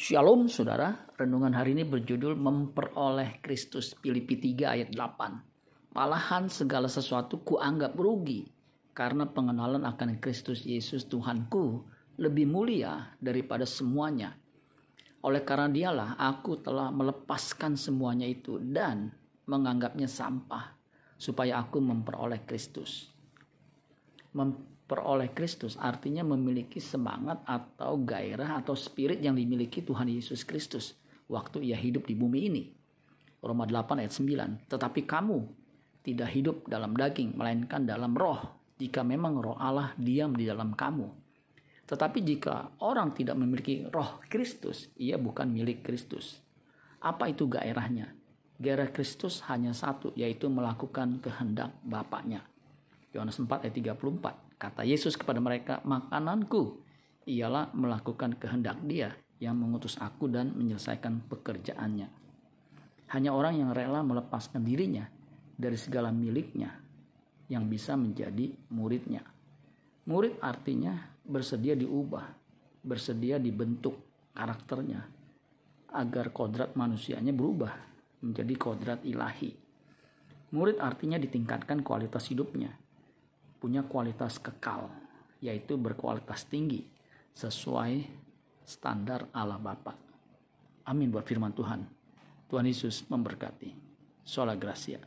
Shalom saudara, renungan hari ini berjudul Memperoleh Kristus Filipi 3 ayat 8. Malahan segala sesuatu kuanggap rugi karena pengenalan akan Kristus Yesus Tuhanku lebih mulia daripada semuanya. Oleh karena dialah aku telah melepaskan semuanya itu dan menganggapnya sampah supaya aku memperoleh Kristus. Memperoleh Kristus artinya memiliki semangat atau gairah atau spirit yang dimiliki Tuhan Yesus Kristus waktu ia hidup di bumi ini. Roma 8 ayat 9. Tetapi kamu tidak hidup dalam daging melainkan dalam roh jika memang roh Allah diam di dalam kamu. Tetapi jika orang tidak memiliki roh Kristus, ia bukan milik Kristus. Apa itu gairahnya? Gairah Kristus hanya satu, yaitu melakukan kehendak Bapaknya. Yohanes 4 ayat 34. Kata Yesus kepada mereka, makananku ialah melakukan kehendak dia yang mengutus aku dan menyelesaikan pekerjaannya. Hanya orang yang rela melepaskan dirinya dari segala miliknya yang bisa menjadi muridnya. Murid artinya bersedia diubah, bersedia dibentuk karakternya agar kodrat manusianya berubah menjadi kodrat ilahi. Murid artinya ditingkatkan kualitas hidupnya, punya kualitas kekal, yaitu berkualitas tinggi sesuai standar Allah Bapa. Amin buat firman Tuhan. Tuhan Yesus memberkati. Sola Gracia.